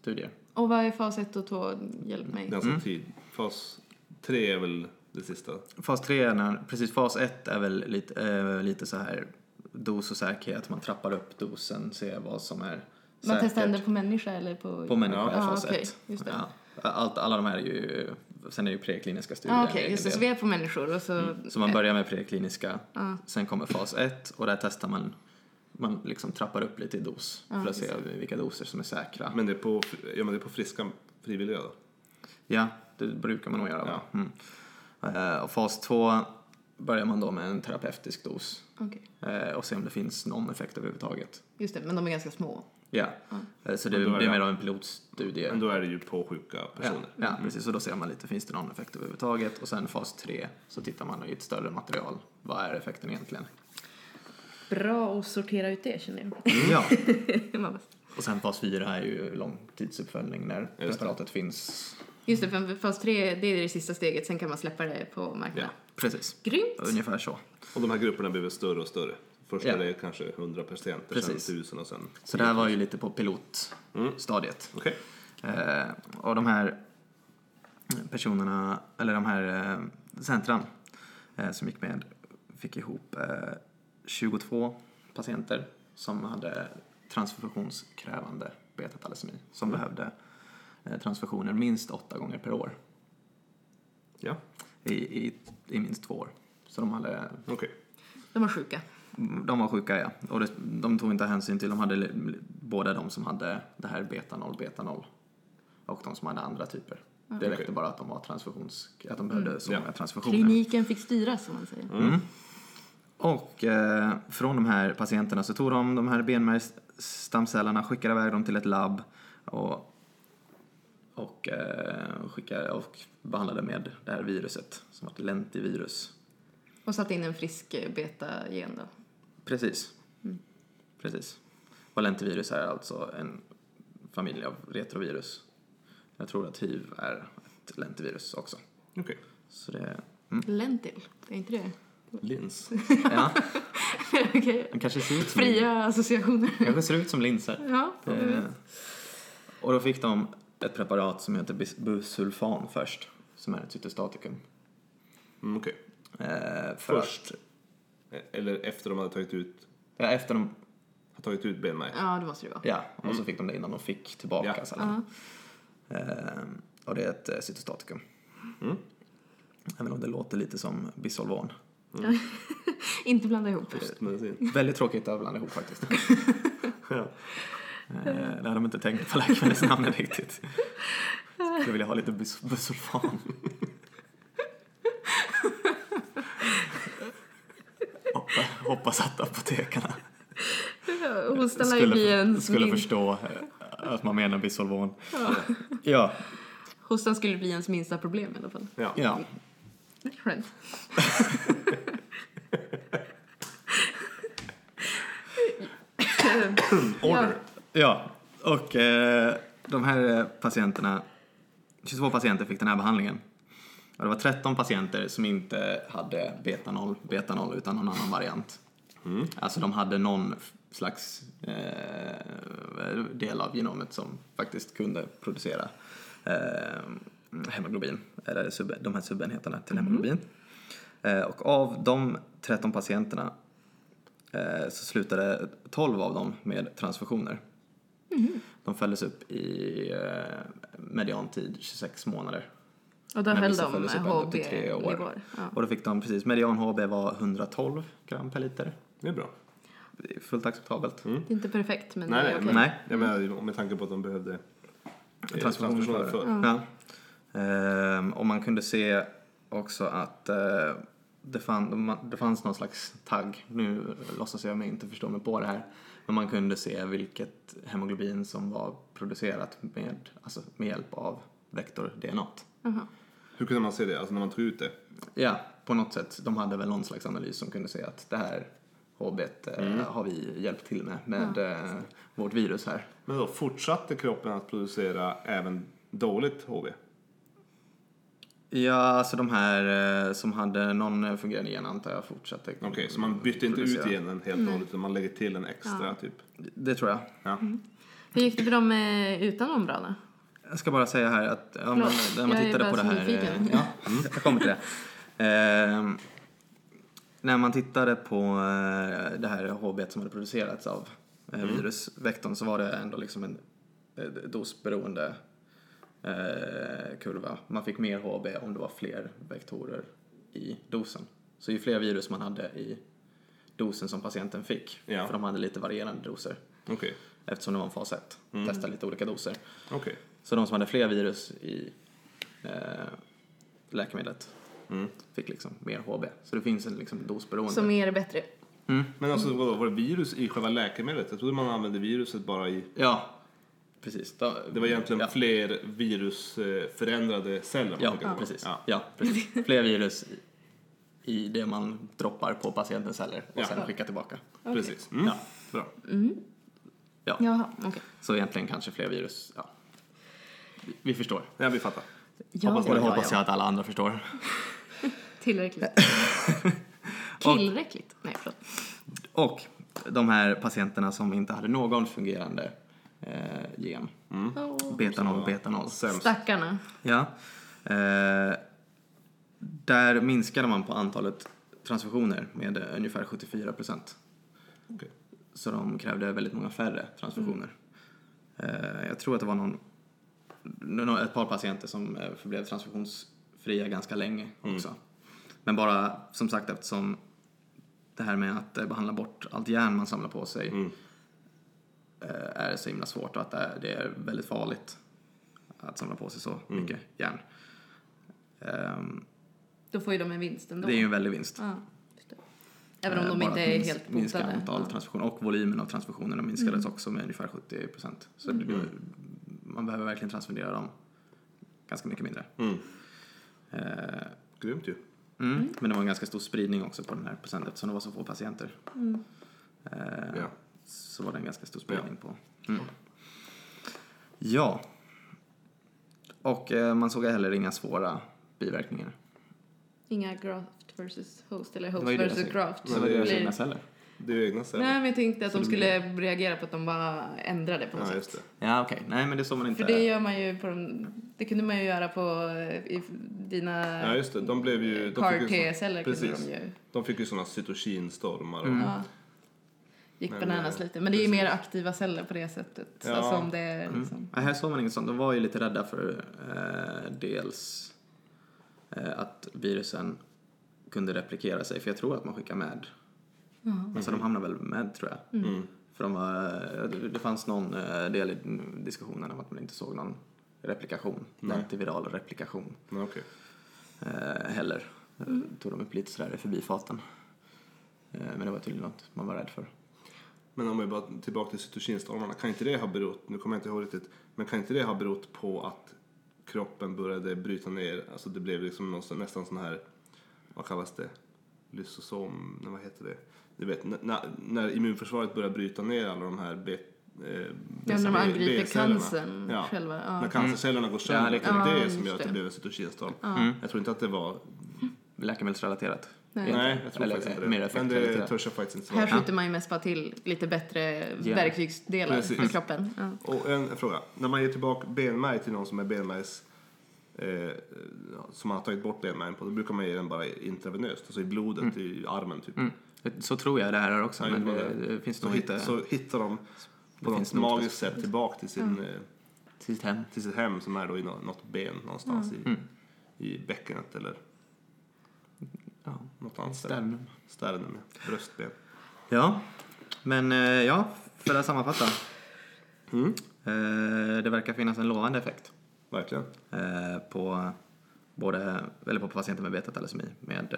studier. Och vad är fas 1 och 2? Hjälp mig. Det är alltså tid. Fas 3 är väl det sista? Fas 3, är när, precis fas 1 är väl lite, eh, lite så här dos och säkerhet, man trappar upp dosen, ser vad som är Man testar säkert. ändå på människa eller på... På människa Ja, är fas okej, 1. just det. Ja. Allt, alla de här är ju, sen är det ju prekliniska studier. En okej, det. del. Så vi är på människor och så... Så man börjar med prekliniska, Ja. sen kommer fas 1 och där testar man, man liksom trappar upp lite i dos Ja, för att se vilka doser som är säkra. Men det är på, ja, men det är på friska frivilliga då? Ja, det brukar man nog göra. Ja. Mm. Eh, och fas 2 börjar man då med en terapeutisk dos Okej, eh, och se om det finns någon effekt överhuvudtaget. just det. Men de är ganska små. Ja, Eh, så det, det är mer av en pilotstudie. Men då är det ju på sjuka Ja, personer. ja precis. Och då ser man lite, finns det någon effekt överhuvudtaget? Och sen fas 3 så tittar man i ett större material. Vad är effekten egentligen? Bra att sortera ut det känner jag. Ja, Man bara- och sen fas 4 är ju långtidsuppföljning när preparatet finns. Just det, för fas 3 det är det sista steget. Sen kan man släppa det på marknaden. Precis, Grymt! ungefär så. Och de här grupperna blir väl större och större? Först Ja. är det kanske 100 patienter, Precis. sen 1000 och sen... Så det här var ju lite på pilotstadiet. Okej. Eh, och de här personerna, eller de här eh, centran eh, som gick med fick ihop eh, 22 patienter som hade transfusionskrävande beta-talasemi som behövde eh, transfusioner minst åtta gånger per år Ja, i, i, i minst två år. Så de hade, okej. De var sjuka. De var sjuka, ja. Och det, de tog inte hänsyn till, de hade båda de som hade det här beta 0, beta 0 och de som hade andra typer. Det räckte bara att de var transfusions, att de behövde så Ja. många transfusioner. Kliniken fick styra som man säger. Och eh, från de här patienterna så tog de de här benmärgsstamcellerna, skickade iväg dem till ett labb och, och, eh, skickade, och behandlade med det här viruset som var ett lentivirus. Och satte in en frisk beta-gen då. Precis. Precis. Och lentivirus är alltså en familj av retrovirus. Jag tror att hiv är ett lentivirus också. Okej. Så det, Lentil, är inte det? Lins. ja, Okej. den kanske ser ut som, Fria associationer. kanske ser ut som linser. Ja, Eh, och då fick de ett preparat som heter busulfan först, som är ett cytostatikum. Mm, Okej. Eh, för Först. Att, Eller efter de hade tagit ut, ja, efter de, har tagit ut benmärg. ja, det måste det vara. ja, och så fick de det innan de fick tillbaka Ja. cellerna. Eh, och det är ett eh, cytostatikum. Mm. Även om det låter lite som bisolvan. Inte blanda ihop. Väldigt tråkigt att blanda ihop faktiskt. Eh, det hade de inte tänkt på läkemedelsnamnet riktigt. Skulle vilja ha lite bus- busulfan. Hoppas att apotekarna skulle, skulle förstå eh, att man menar bisolvan. Ja, Hostan skulle bli ens minsta problem i alla fall. Ja. ja. Skönt. Order. Ja, och eh, de här eh, patienterna, 22 patienter fick den här behandlingen. Och det var 13 patienter som inte hade beta-0, beta-0 utan någon annan variant. Alltså de hade någon slags eh, del av genomet som faktiskt kunde producera eh, hemoglobin, eller sub, de här subenheterna till hemoglobin. Eh, och av de 13 patienterna eh, så slutade 12 av dem med transfusioner. De följdes upp i eh, mediantid 26 månader. Och då Men höll de följdes upp ända upp till tre år. HB-nivåer. Ja. Och då fick de precis, median HB var 112 gram per liter. Det är bra. Det är fullt acceptabelt. Det är inte perfekt, men Nej, det är okej. men, Nej. Jag menar, med tanke på att de behövde eh, Transfusioner transfusioner för. för. Ja. Ehm, och man kunde se också att eh, det, fann, det fanns någon slags tagg. Nu låtsas jag mig inte förstå mig på det här. Men man kunde se vilket hemoglobin som var producerat med, alltså med hjälp av vektor-DNA. Jaha. Hur kunde man se det? Alltså när man tog ut det? Ja, på något sätt. De hade väl någon slags analys som kunde se att det här HB eh, har vi hjälpt till med, med eh, vårt virus här. Men då fortsatte kroppen att producera även dåligt HB? Ja, alltså de här eh, som hade någon eh, fungerande gen antar jag fortsatte. Okej, så man bytte inte ut genen helt och hållet utan man lägger till en extra typ? Det tror jag. Ja. Hur gick det för dem eh, utan ombrana? Jag ska bara säga här att ja, men, när man jag tittade på det här... nyfiken. eh, Ja, jag kommer till det. Ehm, när man tittade på eh, det här HB som hade producerats av eh, virusvektorn så var det ändå liksom en eh, dosberoende eh, kurva. Man fick mer HB om det var fler vektorer i dosen. Så ju fler virus man hade i dosen som patienten fick, Ja. för de hade lite varierande doser Okej, eftersom det var en fas 1, testa lite olika doser. okej. Så de som hade fler virus i eh, läkemedlet Mm. fick liksom mer HB. Så det finns en liksom dosberoende. Så mer är bättre. Men alltså vadå, var det virus i själva läkemedlet? Jag trodde man använde viruset bara i... Ja, precis. Då, Det var egentligen ja. fler virusförändrade celler man Ja, på. precis. Ja. Ja. precis. Fler virus i, i det man droppar på patientens celler och Ja. sen skickar tillbaka. Precis. Mm. Ja. Bra. Jaha, okej. Så egentligen kanske fler virus, ja. Vi- förstår. Ja, vi fattar. Ja, och det ja, hoppas ja. jag att alla andra förstår. Tillräckligt. Tillräckligt? Nej, förlåt. Och de här patienterna som inte hade någon fungerande eh, gen. Åh, Beta 0, beta 0. Sämst. Stackarna. Ja. Eh, där minskade man på antalet transfusioner med eh, ungefär 74 procent. Okej. Så de krävde väldigt många färre transfusioner. Eh, jag tror att det var någon, nå- ett par patienter som eh, förblev transfusionsfria ganska länge också. Men bara som sagt eftersom det här med att eh, behandla bort allt järn man samlar på sig Mm. eh, är så himla svårt och att det är, väldigt farligt att samla på sig så Mm. mycket järn. Ehm, Då får ju de en vinst ändå. det är ju en väldig vinst. Ja. Även om de bara inte är mins- helt minska botade. antal Ja. Mm. transfusioner och volymen av transfusionerna minskades också med ungefär 70 procent. Så det, man behöver verkligen transfundera dem ganska mycket mindre. Mm. Eh, Grymt ju. mm. Men det var en ganska stor spridning också på den här procenten eftersom det var så få patienter. Mm. Eh, Ja. Så var det en ganska stor spridning på. Mm. Ja. Och eh, man såg heller inga svåra biverkningar. Inga graft versus host eller host jag versus graft. Det var det deras blir- egna celler. Det är ju egna celler. Nej, men jag tänkte att Så de skulle reagera på att de bara ändrade på något Ja, sätt. just det. Ja, okej. Nej, men det såg man inte. För det gör man ju på de, det kunde man ju göra på eh, i dina Ja, just det. De blev ju... De CAR-T-celler kunde Precis. de ju. de fick ju såna cytokinstormar. Mm. Ja. Gick Men, bananas eh, lite. Men det är ju mer aktiva celler på det sättet. Ja. Alltså om det är Mm. liksom. Ja, här såg man inget sånt. De var ju lite rädda för eh, dels eh, att virusen kunde replikera sig. För jag tror att man skickar med. Alltså de hamnar väl med tror jag. Mm. För de var, eh, det fanns någon eh, del i diskussionen om att man inte såg någon replikation. Nej. Antiviral replikation Men okej. eh, heller. Mm. Tog de upp lite sådär i förbifarten. Eh, men det var tydligen något man var rädd för. Men om vi bara tillbaka till cytokinstormarna. Kan inte det ha berott, nu kommer jag inte ihåg riktigt, men kan inte det ha berott på att kroppen började bryta ner, alltså det blev liksom någon, nästan sån här, vad kallas det, lysosom, nej, vad heter det? Du vet, när, när immunförsvaret börjar bryta ner alla de här B, eh, Ja, när de angriper cancern Ja. själva. Ja. När cancercellerna går sönder, det är Ja, det som just gör att det det. blev en cytokinstorm. Mm. Jag tror inte att det var, Läkemedelsrelaterat. Nej. jag tror Eller, faktiskt inte mer det. Men det törs jag faktiskt inte Här svara. skjuter man ju mest bara till lite bättre Ja. verktygsdelar Precis. för kroppen. Ja. Och en fråga. När man ger tillbaka benmärg till någon som är benmärgs eh, som man har tagit bort benmärgen på, då brukar man ge den bara intravenöst, alltså i blodet, i armen typ. Mm. Så tror jag det här är också, Ja, men det det, finns Så, nog hit, inte så hittar de Det på något magiskt sätt tillbaka till, sin, eh, till sitt hem. till sitt hem som är då i nå- något ben någonstans Mm. i, i bäckenet eller Ja. något annat ställe. Sternum. Bröstben. Ja, men eh, ja, för att sammanfatta. Mm. Eh, Det verkar finnas en lovande effekt Verkligen. på, både, eller på patienter med betatalesemi med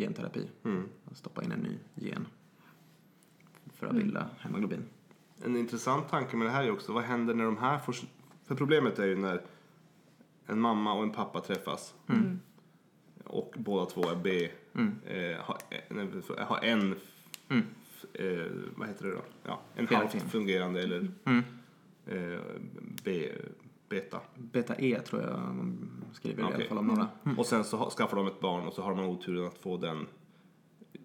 genterapi. Mm. Stoppa in en ny gen för att Mm. bilda hemoglobin. En intressant tanke med det här är också, vad händer när de här får... För problemet är ju när en mamma och en pappa träffas och båda två är B, Mm. eh, har, nej, har en, Mm. eh, vad heter det då? Ja, en halvt fungerande eller Mm. eh, B, beta. Beta E tror jag de skriver i Okej. alla fall om några. Och sen så skaffar de ett barn och så har man oturen att få den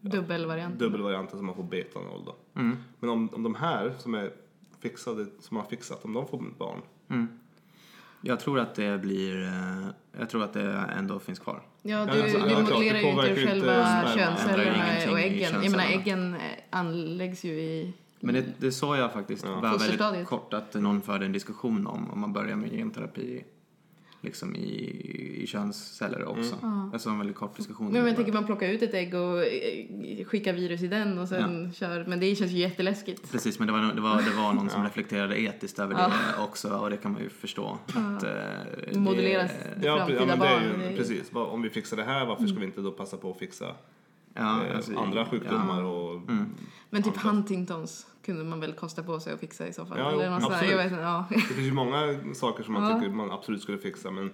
Dubbelvarianten. dubbelvarianten som man får beta 0 då. Mm. Men om, om de här som är fixade, som man har fixat, om de får barn, Mm. Jag tror att det blir, eh, jag tror att det ändå finns kvar. Ja, du, Ja, alltså, du modellerar ju inte själva könscellerna och i äggen. Jag menar, äggen eh, anläggs ju i... Men det, det såg jag faktiskt Ja. bara väldigt kort att någon förde en diskussion om om man börjar med genterapi liksom i, i könsceller också. Jag såg en väldigt kort diskussion. Men jag tänker man plockar ut ett ägg och eh, skickar virus i den och sen kör. Men det känns ju jätteläskigt. Precis, men det var, det var, det var någon som reflekterade etiskt över Ja. det också och det kan man ju förstå. Att, eh, det- Modelleras det Ja, framtida ja men det är barn. ju, precis. Om vi fixar det här, varför ska vi inte då passa på att fixa ja, eh, alltså, andra sjukdomar och... Men typ Huntingtons kunde man väl kosta på sig att fixa i så fall. Ja, Eller något sånt där. absolut. jag vet inte, ja. Det finns ju många saker som man Ja. tycker man absolut skulle fixa men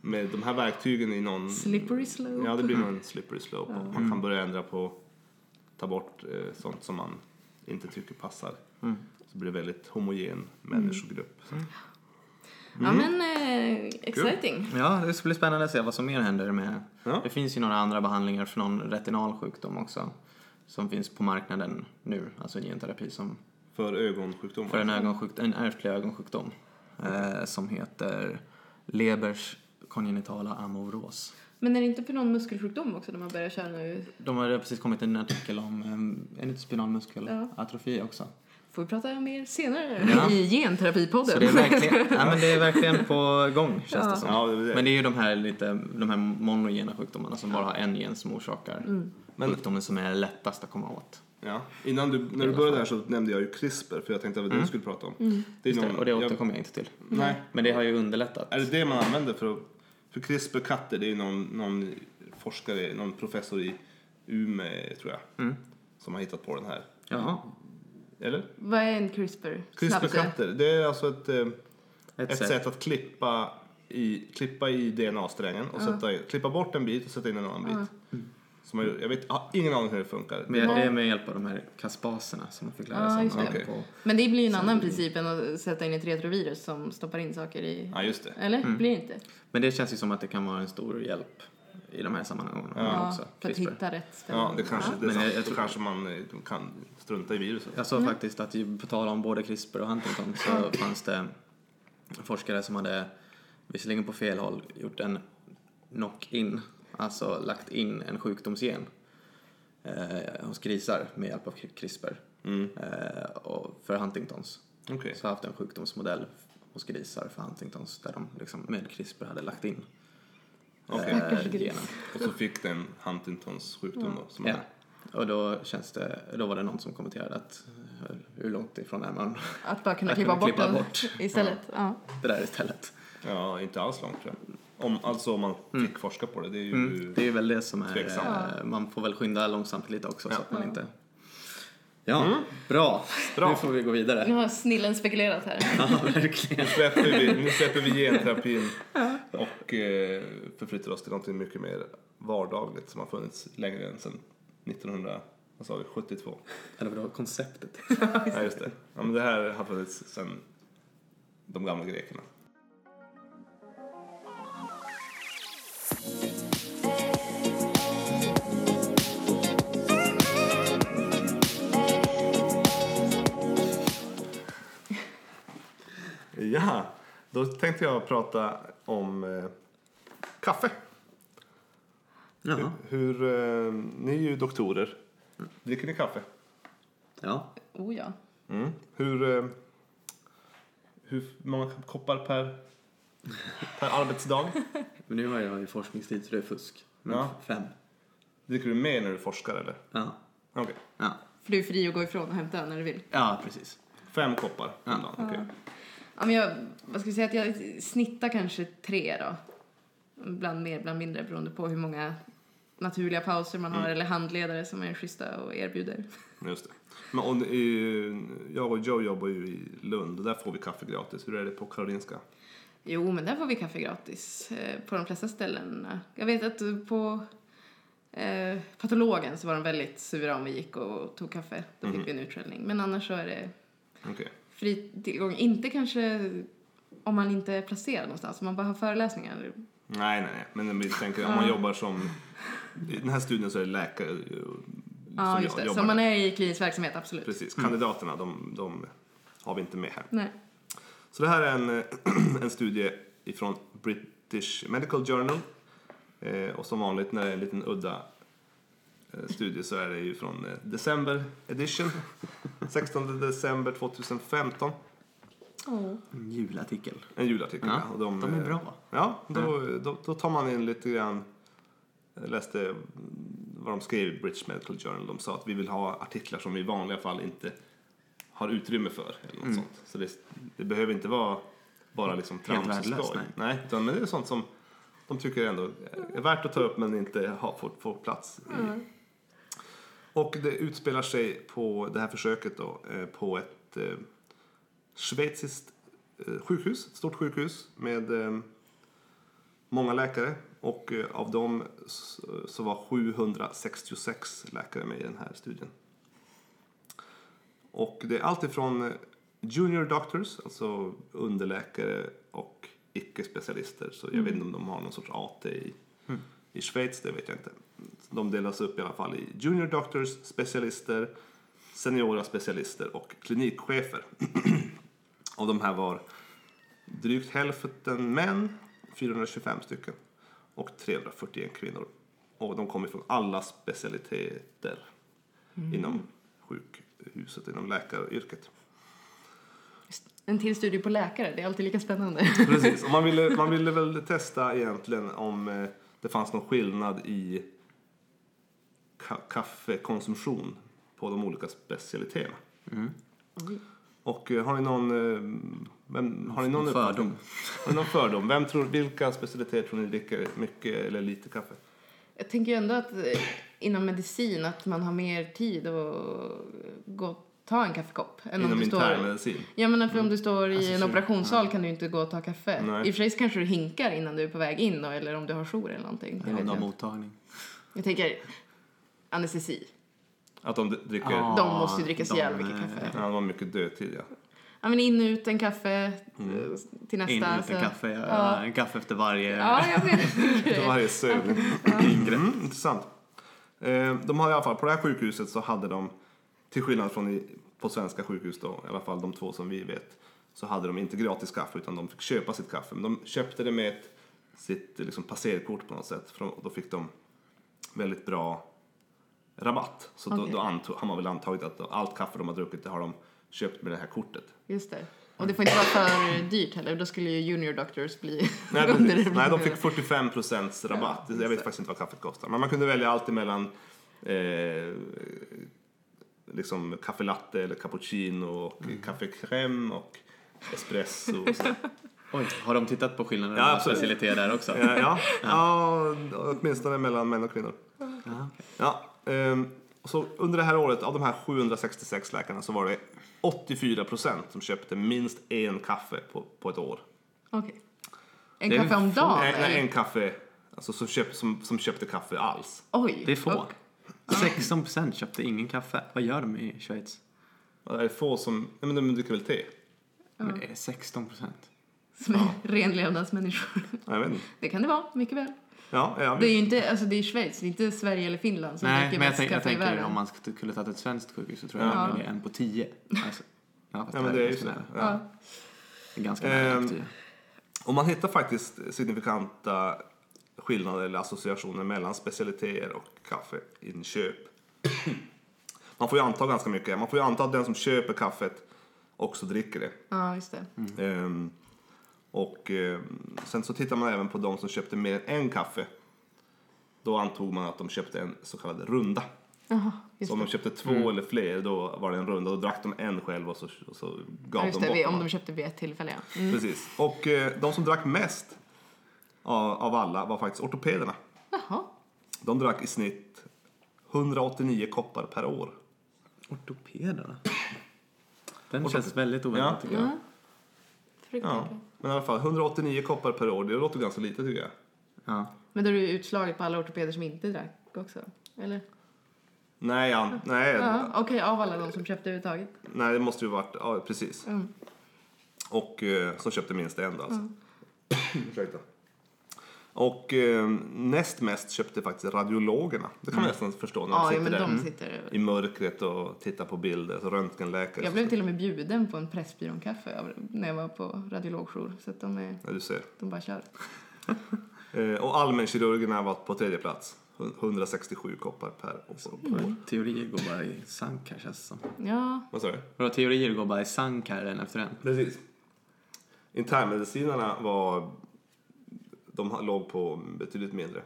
med de här verktygen i någon... Slippery slope. Ja, det blir nog en slippery slope. och Man kan börja ändra på, ta bort eh, sånt som man inte tycker passar. Mm. Så blir det väldigt homogen människogrupp. Så. Ja men eh, exciting. Ja, det ska bli spännande att se vad som mer händer med... Ja. Det finns ju några andra behandlingar för någon retinalsjukdom också. Som finns på marknaden nu, alltså en genterapi som För ögonsjukdomar. för en, ögonsjukdom, en ärftlig ögonsjukdom eh, som heter Lebers kongenitala amoros. Men är det inte för någon muskelsjukdom också när man börjar köra nu? De har precis kommit en artikel om, eh, det inte spinal Ja. muskelatrofi också? Får vi prata mer senare Ja. i genterapipodden. Så det är verkligen, ja, men det är verkligen på gång känns det som. Ja, det är det. Men det är ju de här, lite, de här monogena sjukdomarna som bara har en gen som orsakar Men- sjukdomen som är lättast att komma åt. Ja. Innan du, när du började här så nämnde jag ju CRISPR för jag tänkte att det var det du skulle prata om. Det är Mm. Det, någon- och det jag- återkommer jag inte till. Nej. Men det har ju underlättat. Är det det man använder för att... För CRISPR-katter, det är någon, någon forskare, någon professor i Umeå tror jag, Mm. som har hittat på den här. Jaha. Eller? Vad är en CRISPR? CRISPR-katter, det är alltså ett, eh, Ett, ett sätt. sätt att klippa i, klippa i DNA-strängen och sätta, in- klippa bort en bit och sätta in en annan bit. Som jag, jag vet, jag har ingen aning hur det funkar. Med, det är med hjälp av de här kaspaserna som man fick lära Ja, sig. Okej. På, Men det blir ju en annan princip än att sätta in ett retrovirus som stoppar in saker i... Ja, just det. Eller? Blir det inte? men det känns ju som att det kan vara en stor hjälp i de här sammanhangen också. för att hitta rätt ställe. Ja, det kanske, det Men jag- jag tror- kanske man eh, kan strunta i viruset. Jag såg faktiskt att på tal om både CRISPR och Huntington så fanns det forskare som hade, visserligen på fel håll, gjort en knock-in, alltså lagt in en sjukdomsgen eh, hos grisar med hjälp av CRISPR eh, och för Huntingtons. Okej. Så haft en sjukdomsmodell hos grisar för Huntingtons där de liksom med CRISPR hade lagt in Okej. eh. Och så fick den Huntingtons sjukdom då. Som Ja. Och då känns det, då var det någon som kommenterade att eh, hur långt ifrån är man Att bara kunna Att klippa kunna bort klippa den bort. istället. Ja. det där istället. ja, inte alls långt tror jag. Om, alltså om man fick forska på det. Det är ju... Mm. Det är väl det som är, Tveksamt. eh, man får väl skynda långsamt lite också så Ja. att man inte... Ja, bra. Bra. Nu får vi gå vidare. Nu har snillen spekulerat här. Ja, verkligen. Nu släpper vi, nu släpper vi genterapin och eh, förflyttar oss till något mycket mer vardagligt som har funnits längre än sedan 1972. Eller vadå, konceptet? Ja, just det. Ja, men det här har funnits sedan de gamla grekerna. Ja, då tänkte jag prata om eh, kaffe. Ja. Hur, eh, ni är ju doktorer. Dricker ni kaffe? ja. Oh ja. Mm. Hur, eh, hur många koppar per, per arbetsdag? Men nu har jag ju forskningstid så det är fusk. Men Ja. fem. Dricker du mer när du forskar eller? Ja. Okej. Ja. För du är fri att gå ifrån och hämta när du vill. ja, precis. Fem koppar om Ja. dagen. okej. Ja, men jag, vad ska vi säga, att jag snittar kanske tre då. Ibland mer, ibland mindre beroende på hur många naturliga pauser man har eller handledare som är schyssta och erbjuder. Just det. Men, eh, jag och Joe jobbar ju i Lund och där får vi kaffe gratis. Hur är det på Karolinska? Jo, men där får vi kaffe gratis eh, på de flesta ställen. Jag vet att på eh, patologen så var de väldigt sura om vi gick och tog kaffe. Då fick vi en utskällning. Men annars så är det Okej. Fri tillgång. Inte kanske om man inte är placerad någonstans, om man bara har föreläsningar. Nej, nej, nej. Men vi tänker om man jobbar som... I den här studien så är det läkare eh, Ja, som just det. Så om man är i klinisk verksamhet, absolut. Precis. Kandidaterna, de, de har vi inte med här. Nej. Så det här är en, eh, en studie ifrån British Medical Journal. Eh, och som vanligt när det är en liten udda studie så är det ju från eh, december edition. 16 december 2015. En julartikel. En julartikel. Ja, Och de är eh, bra. Ja, då, då, då tar man in lite grann. Jag läste vad de skrev i British Medical Journal. De sa att vi vill ha artiklar som vi i vanliga fall inte har utrymme för. Eller något Mm. sånt. Så det, det behöver inte vara bara liksom trams och skoj. nej. Nej, utan men det är sånt som de tycker ändå är värt att ta upp men inte har fått få plats i. Och det utspelar sig på det här försöket då, eh, på ett eh, schweiziskt eh, sjukhus, ett stort sjukhus med eh, många läkare och av dem så var 766 läkare med i den här studien. Och det är allt ifrån eh, junior doctors, alltså underläkare och icke-specialister. Så jag vet inte om de har någon sorts AT i, i Schweiz, det vet jag inte. De delas upp i alla fall i junior doctors, specialister, seniora specialister och klinikchefer. Av de här var drygt hälften män, 425 stycken, och 341 kvinnor. Och de kommer från alla specialiteter inom sjukhuset, inom läkaryrket. En till studie på läkare, det är alltid lika spännande. Precis, och man ville, man ville väl testa egentligen om eh, det fanns någon skillnad i ka- kaffekonsumtion på de olika specialiteterna. Och eh, har ni någon, eh, vem, har ni någon Fördom. uppfattning? Har ni någon fördom? Vem tror, vilka specialiteter tror ni dricker mycket eller lite kaffe? Jag tänker ju ändå att eh, inom medicin att man har mer tid att gå och ta en kaffekopp. Än om Inom du står... internmedicin? Ja men för om du står i Alltså, en operationssal kan du inte gå och ta kaffe. Nej. I och för sig kanske du hinkar innan du är på väg in då, eller om du har jour eller någonting. Jag, Om du har mottagning. jag tänker anestesi. Att de dricker, Ja. De måste ju dricka så jävla mycket kaffe. ja, de har mycket dödtid ja. Ja men in ut en kaffe Mm. till nästa. In ut så- en kaffe, Ja. ja. en kaffe efter varje Ja, jag vet. För varje sövning. Mm, intressant. Eh, De har i alla fall, på det här sjukhuset så hade de, till skillnad från i, på svenska sjukhus då, i alla fall de två som vi vet, så hade de inte gratis kaffe utan de fick köpa sitt kaffe. Men de köpte det med ett, sitt liksom, passerkort på något sätt. För då fick de väldigt bra rabatt. Så då, Okej. då antog, har man väl antagit att allt kaffe de har druckit det har de köpt med det här kortet. Just det. Och det får inte vara för dyrt heller, då skulle ju junior doctors bli Nej, precis. Nej, de fick 45 procents rabatt. Ja, jag vet faktiskt inte vad kaffet kostar. Men man kunde välja allt emellan eh, liksom kaffe latte eller cappuccino och Mm. kaffe crème och espresso. och så. Oj, har de tittat på skillnaden Ja, mellan specialiteter där också? ja, ja, ja, åtminstone mellan män och kvinnor. Ja, okej. Ja, och så under det här året, av de här 766 läkarna, så var det 84 procent som köpte minst en kaffe på, på ett år. Okej. En Det kaffe om dagen? Nej, eller? en kaffe, alltså som, köp, som, som köpte kaffe alls. Oj. Det är få. Och- 16 procent köpte ingen kaffe. Vad gör de i Schweiz? Det är få som, nej men de dricker väl te? Men det är 16 procent. Som är renlevnadsmänniskor. Ja, Jag vet inte. Det kan det vara, mycket väl. Ja, ja, Det är ju inte, alltså det är Schweiz, det är inte Sverige eller Finland som Nej, dricker men jag, mest tänk, jag kaffe i tänker världen. om man skulle tagit ett svenskt sjukhus så tror jag Ja. man väljer en på 10. Alltså, ja, ja men det är ju ganska så. nära. Ja. Det är ganska nära Ehm, på 10. Och man hittar faktiskt signifikanta skillnader eller associationer mellan specialiteter och kaffeinköp. Man får ju anta ganska mycket. Man får ju anta att den som köper kaffet också dricker det. Ja, just det. Mm. Ehm, och ehm, sen så tittar man även på de som köpte mer än en kaffe. Då antog man att de köpte en så kallad runda. Just Så om det. de köpte två Mm. eller fler då var det en runda. Då drack de en själv och så, och så gav Ja, just de det, bort vi- dem. om de köpte vid ett tillfälle, ja. Mm. Precis. Och eh, de som drack mest av, av alla var faktiskt ortopederna. Jaha. De drack i snitt 189 koppar per år. Ortopederna. Den så- känns väldigt oväntat Ja. tycker jag. Ja. Fruktansvärt. Ja. Men i alla fall 189 koppar per år, det låter ganska lite tycker jag. Ja. Men då är det utslaget på alla ortopeder som inte drack också? Eller? Nej, ja, nej, Ja, okej, av alla de som köpte överhuvudtaget. nej det måste ju varit, ja precis. Mm. Och eh, som köpte minst en då alltså. Ursäkta. Och eh, näst mest köpte faktiskt radiologerna. Det kan man nästan förstå när de Ja, ja, sitter men där de sitter... i mörkret och tittar på bilder, så röntgenläkare. Jag blev till och med bjuden på en Pressbyrån-kaffe när jag var på radiologjour. Så att de, är, Ja, du ser. de bara kör. Eh, och allmänkirurgerna var på tredje plats. 167 koppar per år. Teorier går bara i sank här känns det som. Ja, Vad sa du? Vadå, teorier går bara i sank här en efter en? Precis. Internmedicinarna var... De låg på betydligt mindre.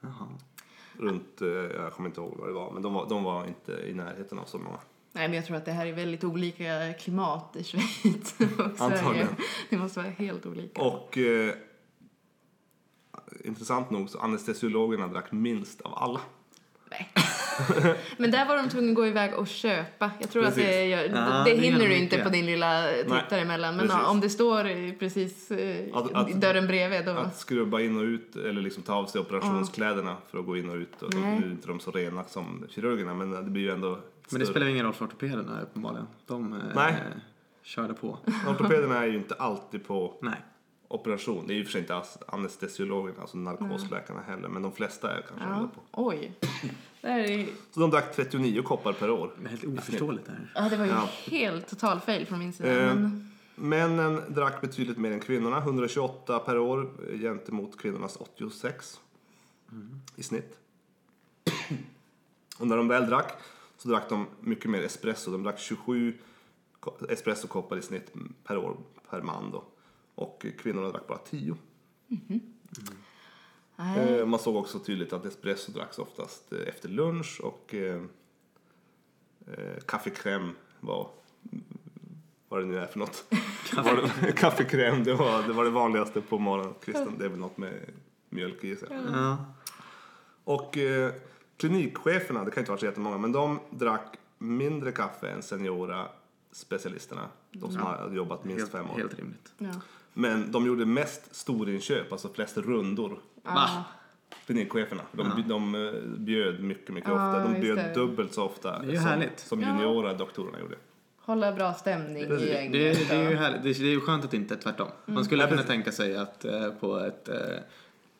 Jaha. Runt, eh, jag kommer inte ihåg vad det var, men de var, de var inte i närheten av så många. nej men jag tror att det här är väldigt olika klimat i Schweiz och Sverige. Det måste vara helt olika. Och eh, intressant nog så anestesiologerna drack minst av alla. Nej. Men där var de tvungna att gå iväg och köpa. Jag tror att det, Precis. gör, Ja, det, hinner du mycket. inte på din lilla tittare emellan. Men precis. om det står precis eh, Att- att- dörren bredvid då... Att skrubba in och ut eller liksom ta av sig operationskläderna för att gå in och ut. Och Nej. nu är inte de så rena som kirurgerna men det blir ju ändå Men det spelar ju ingen roll för ortopederna uppenbarligen. De eh, Nej. körde på. Ortopederna är ju inte alltid på Nej. Operation. Det är ju för sig inte anestesiologerna, alltså narkosläkarna heller, men de flesta är kanske Ja, på. oj. Är, Så de drack 39 koppar per år. Det är helt oförståeligt det här. ja, det var ju Ja. helt total fail från min sida. Eh, Men, Männen drack betydligt mer än kvinnorna, 128 per år gentemot kvinnornas 86 i snitt. Och när de väl drack så drack de mycket mer espresso. De drack 27 ko- espressokoppar i snitt per år per man då. Och kvinnorna drack bara 10. Nej. Eh, man såg också tydligt att espresso dracks oftast eh, efter lunch och eh, eh, kaffekräm var vad det nu är för något. Kaffekräm, det var, det var det vanligaste på morgonkvisten. Det är väl något med mjölk i sig. Ja. Och eh, klinikcheferna, det kan inte vara så jättemånga, men de drack mindre kaffe än seniora specialisterna. De som har jobbat minst Helt, fem år. helt rimligt. Ja. Men de gjorde mest storinköp, alltså flest rundor. Ja. Klinikcheferna. De, de eh, bjöd mycket, mycket Ja, ofta. De bjöd det. dubbelt så ofta Det är som, härligt. som Ja. juniora doktorerna gjorde. Hålla bra stämning Det, i det, gänget. det, är ju härligt. Det, det är ju skönt att det inte är tvärtom. Man skulle kunna tänka sig att eh, på ett eh,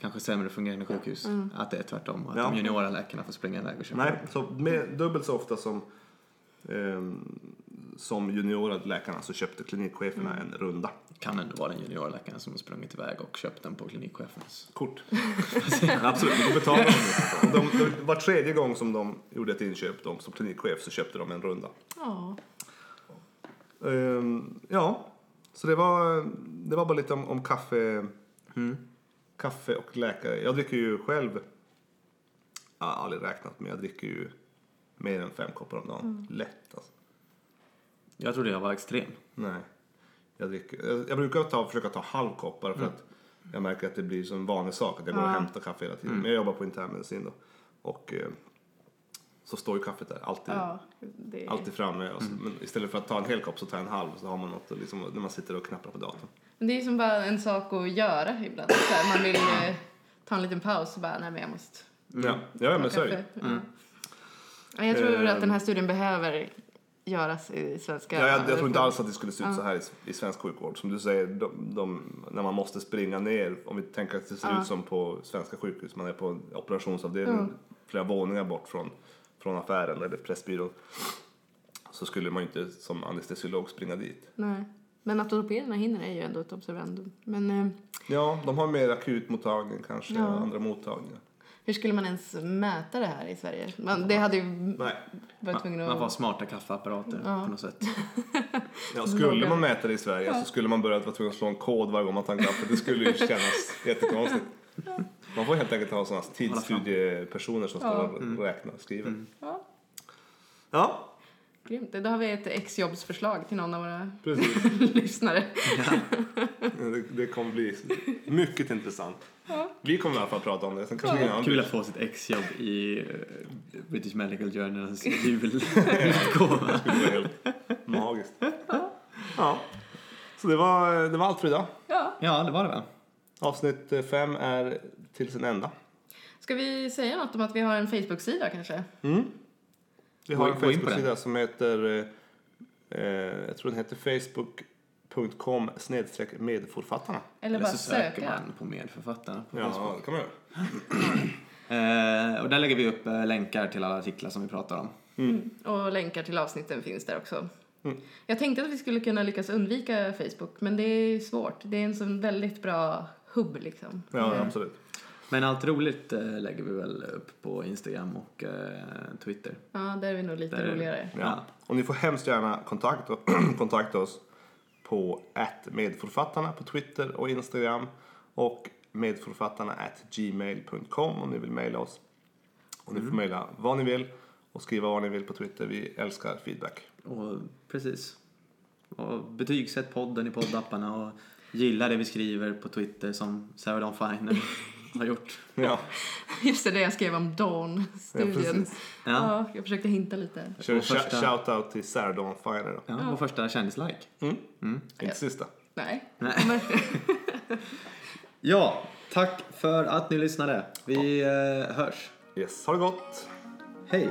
kanske sämre fungerande sjukhus att det är tvärtom och att Ja. de juniora läkarna får springa iväg och köpa. Nej, så med, dubbelt så ofta som, ehm, som juniora läkarna så köpte klinikcheferna en runda Kan ändå vara den juniora läkaren som har sprungit iväg och köpt den på klinikchefens. kort. Absolut, då betalar de. de, de Var tredje gång som de gjorde ett inköp de, som klinikchef så köpte de en runda. Ja. Ehm, ja, så det var, det var bara lite om, om kaffe, kaffe och läkare. Jag dricker ju själv, jag har aldrig räknat men jag dricker ju mer än fem koppar om dagen. Lätt alltså. Jag trodde jag var extrem. Nej. Jag, dricker, jag, jag brukar ta, försöka ta halvkoppar för att jag märker att det blir som en vanlig sak att jag går och hämtar kaffe hela tiden. Men jag jobbar på internmedicin då. Och eh, så står ju kaffet där alltid, ja. Det... alltid framme. Och så, Men istället för att ta en hel kopp så tar jag en halv så har man något att liksom, när man sitter och knappar på datorn. Men det är som bara en sak att göra ibland. Så här, man vill eh, ta en liten paus och bara, nej men jag måste Ja, ja men så är det ju. kaffe. Ja. Ja, Jag tror att den här studien behöver göras i svenska... Ja, jag, jag tror inte alls att det skulle se ut så här i, i svensk sjukvård. Som du säger, de, de, när man måste springa ner, om vi tänker att det ser ut som på svenska sjukhus, man är på en operationsavdelning flera våningar bort från, från affären eller pressbyrån. Så skulle man ju inte som anestesiolog springa dit. Nej. Men att ortopederna hinner är ju ändå ett observandum. Men eh, Ja, de har mer akutmottagning kanske, Ja. andra mottagningar. Hur skulle man ens mäta det här i Sverige? Man, det hade ju Nej, varit Man, tvungen man att... får ha smarta kaffeapparater Ja. på något sätt. ja, skulle man mäta det i Sverige så skulle man börja vara tvungen att slå en kod varje gång man tar en kaffe. Det skulle ju kännas jättekonstigt. Man får helt enkelt ha sådana tidsstudiepersoner som står Ja. och räknar och skriver. Ja, Ja, grymt. Då har vi ett exjobbsförslag till någon av våra lyssnare. Det, det kommer bli mycket intressant. Vi kommer i alla fall prata om det. Sen kanske annan Kul att få sitt exjobb i eh, British Medical Journals julutgåva. Det skulle vara helt magiskt. Ja. Så det var, det var allt för idag. Ja. Ja, det var det väl? Avsnitt fem är till sin ända. Ska vi säga något om att vi har en Facebook-sida kanske? Vi har en Facebook-sida som heter, eh, jag tror den heter facebook.com snedstreck medförfattarna. Eller Eller bara så söker söka? man på medförfattarna på Ja, Facebook. det kan man göra. Eh, och där lägger vi upp eh, länkar till alla artiklar som vi pratar om. Mm. Och länkar till avsnitten finns där också. Mm. Jag tänkte att vi skulle kunna lyckas undvika Facebook, men det är svårt. Det är en sån väldigt bra hubb liksom. Ja, Eh, absolut. Men allt roligt eh, lägger vi väl upp på Instagram och eh, Twitter. Ja, där är vi nog lite Där- roligare. Ja. Och ni får hemskt gärna kontakta, kontakta oss på medförfattarna på Twitter och Instagram och medförfattarna at gmail.com om ni vill mejla oss. Och ni får mejla vad ni vill och skriva vad ni vill på Twitter. Vi älskar feedback. Och precis. Och betygsätt podden i poddapparna och gilla det vi skriver på Twitter som Sarah Dawn Finer har gjort. Ja, Just det, det jag skrev om Dawn-studien. Ja, Ja. jag försökte hinta lite. kör en Och första- sh- shout-out till Sarah Dawn Finer då. Ja, vår första kändislike. Inte sista. Nej. Nej. Ja, tack för att ni lyssnade. Vi eh, hörs. Yes, ha det gott! Hej!